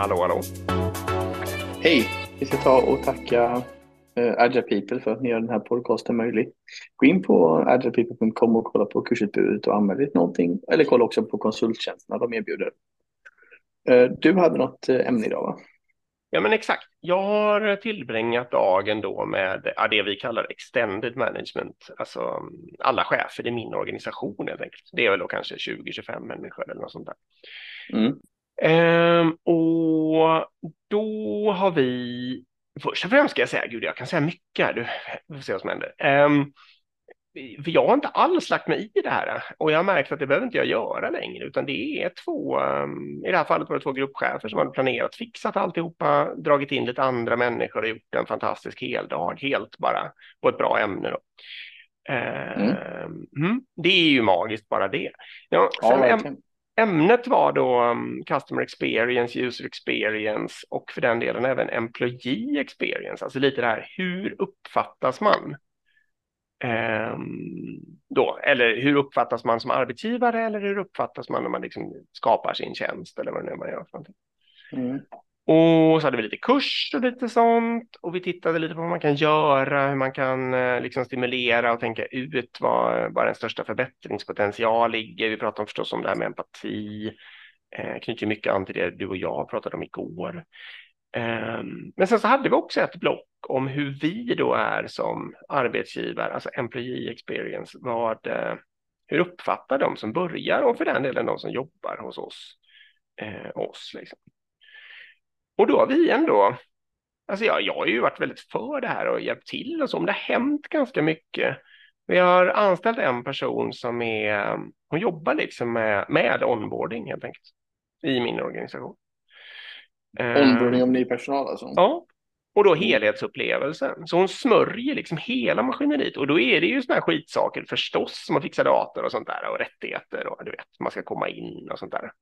Hallå, hallå. Hej! Vi ska ta och tacka uh, Agile People för att ni gör den här podcasten möjlig. Gå in på agilepeople.com och kolla på kursutbudet och anmäl dig någonting. Eller kolla också på konsulttjänsterna de erbjuder. Uh, du hade något uh, ämne idag va? Ja, men exakt. Jag har tillbringat dagen då med ja, det vi kallar extended management, alltså alla chefer i min organisation helt enkelt. Det är väl då kanske 20-25 människor eller något sånt där. Mm. Ehm, och då har vi, först och främst ska jag säga, gud jag kan säga mycket här, du, vi får se vad som händer. Ehm, jag har inte alls lagt mig i det här och jag har märkt att det behöver inte jag göra längre, utan det är två, um, i det här fallet var det två gruppchefer som hade planerat, fixat alltihopa, dragit in lite andra människor och gjort en fantastisk heldag, helt bara på ett bra ämne. Då. Mm. Mm, det är ju magiskt bara det. Ja, sen ja, ämnet var då um, Customer Experience, User Experience och för den delen även Employee Experience, alltså lite det här hur uppfattas man? Um, då, eller hur uppfattas man som arbetsgivare eller hur uppfattas man när man liksom skapar sin tjänst eller vad det nu är man gör för någonting. Mm. Och så hade vi lite kurs och lite sånt och vi tittade lite på vad man kan göra, hur man kan eh, liksom stimulera och tänka ut vad, vad den största förbättringspotential ligger. Vi pratade förstås om det här med empati, eh, knyter mycket an till det du och jag pratade om igår. Eh, men sen så hade vi också ett block om hur vi då är som arbetsgivare, alltså employee experience, vad, eh, hur uppfattar de som börjar och för den delen de som jobbar hos oss. Eh, oss liksom. Och då har vi ändå, alltså jag, jag har ju varit väldigt för det här och hjälpt till och så, men det har hänt ganska mycket. Vi har anställt en person som är, hon jobbar liksom med, med onboarding helt enkelt i min organisation. Onboarding av ny personal alltså? Ja, och då helhetsupplevelsen. Så hon smörjer liksom hela maskineriet och då är det ju såna här skitsaker förstås som att fixa dator och sånt där och rättigheter och du vet, man ska komma in och sånt där. Men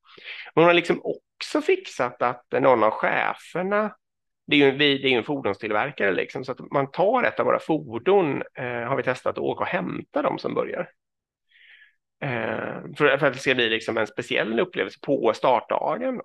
hon har liksom också fixat att någon av cheferna det är ju, det är ju en fordonstillverkare liksom, så att man tar ett av våra fordon, eh, har vi testat att åka och hämta dem som börjar. Eh, för, för, att det ska bli liksom en speciell upplevelse på startdagen. Då.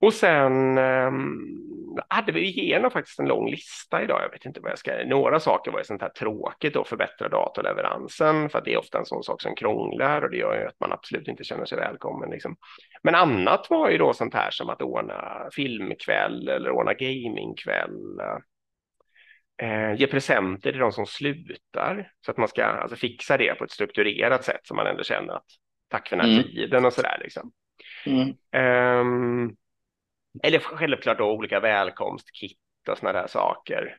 Och sen ehm, hade vi igenom faktiskt en lång lista idag. Jag vet inte vad jag ska... Några saker var ju sånt här tråkigt att förbättra datorleveransen för att det är ofta en sån sak som krånglar och det gör ju att man absolut inte känner sig välkommen. Liksom. Men annat var ju då sånt här som att ordna filmkväll eller ordna gamingkväll. Eh, ge presenter till de som slutar så att man ska alltså, fixa det på ett strukturerat sätt så man ändå känner att tack för den här mm. tiden och så där liksom. Mm. Um, eller självklart då olika välkomstkit och sådana där saker.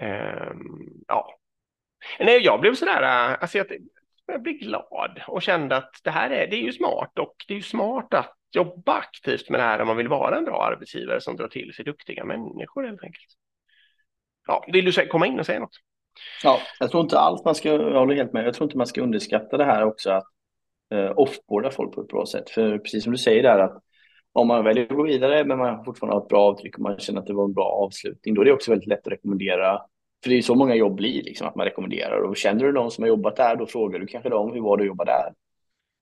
Um, ja. Nej, jag blev sådär, alltså jag, jag blev glad och kände att det här är, det är ju smart och det är ju smart att jobba aktivt med det här om man vill vara en bra arbetsgivare som drar till sig duktiga människor helt enkelt. Ja, vill du komma in och säga något? Ja, jag tror inte alls man ska, jag håller helt med, jag tror inte man ska underskatta det här också att eh, offboarda folk på ett bra sätt. För precis som du säger där att om man väljer att gå vidare men man fortfarande har ett bra avtryck och man känner att det var en bra avslutning, då är det också väldigt lätt att rekommendera. För det är ju så många jobb blir, liksom, att man rekommenderar. Och känner du någon som har jobbat där, då frågar du kanske dem hur var det att jobba där?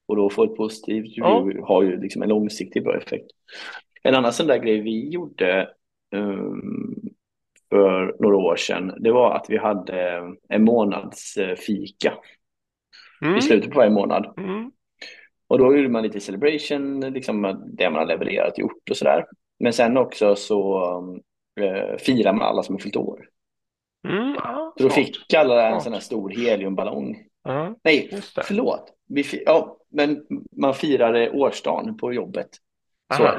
Och då får ett positivt review, ja. har ju liksom en långsiktig bra effekt. En annan sån där grej vi gjorde um, för några år sedan, det var att vi hade en månadsfika mm. i slutet på varje månad. Mm. Och då gjorde man lite celebration, liksom det man har levererat gjort och sådär. Men sen också så eh, firar man alla som har fyllt år. Mm, ja, så då fick alla en sån här stor heliumballong. Mm, Nej, förlåt. Vi, ja, men man firade årsdagen på jobbet. Så.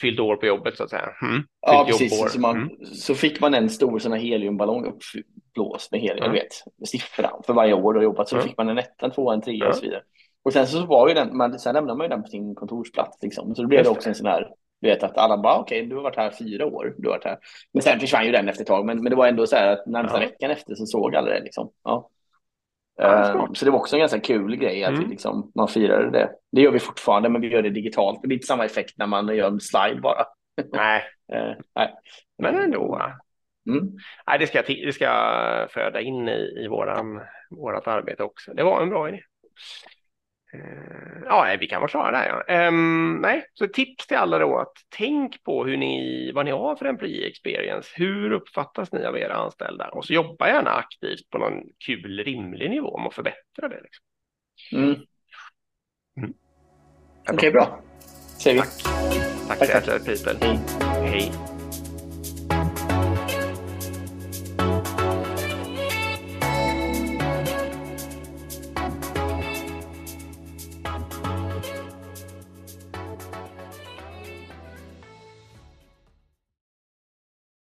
Fyllt år på jobbet så att säga. Mm. Ja, precis. Så, man, mm. så fick man en stor sån här heliumballong uppblåst med helium, mm. vet, med siffran för varje år du har jobbat. Så fick man en etta, en tvåa, en trea och så vidare. Och sen så var ju den, man, sen lämnar man ju den på sin kontorsplats liksom. Så då blev det också en sån här, du vet att alla bara okej, okay, du har varit här fyra år, du har varit här. Men sen försvann ju den efter ett tag, men, men det var ändå så här att närmsta ja. veckan efter så såg alla det liksom. Ja. Ja, uh, så det var också en ganska kul grej att mm. liksom, man firade det. Det gör vi fortfarande, men vi gör det digitalt. Det blir inte samma effekt när man gör en slide bara. Nej, uh, nej. men ändå. Mm. Nej, det ska, det ska föda in i, i våran, vårat arbete också. Det var en bra idé. Eh, ja, vi kan vara klara där. Ja. Um, nej, så tips till alla då att tänk på hur ni, vad ni har för employee experience. Hur uppfattas ni av era anställda? Och så jobba gärna aktivt på någon kul, rimlig nivå om att förbättra det. Liksom. Mm. Mm. Okej, okay, bra. Säger vi. Tack. Tack, Tack att du Hej. Hej.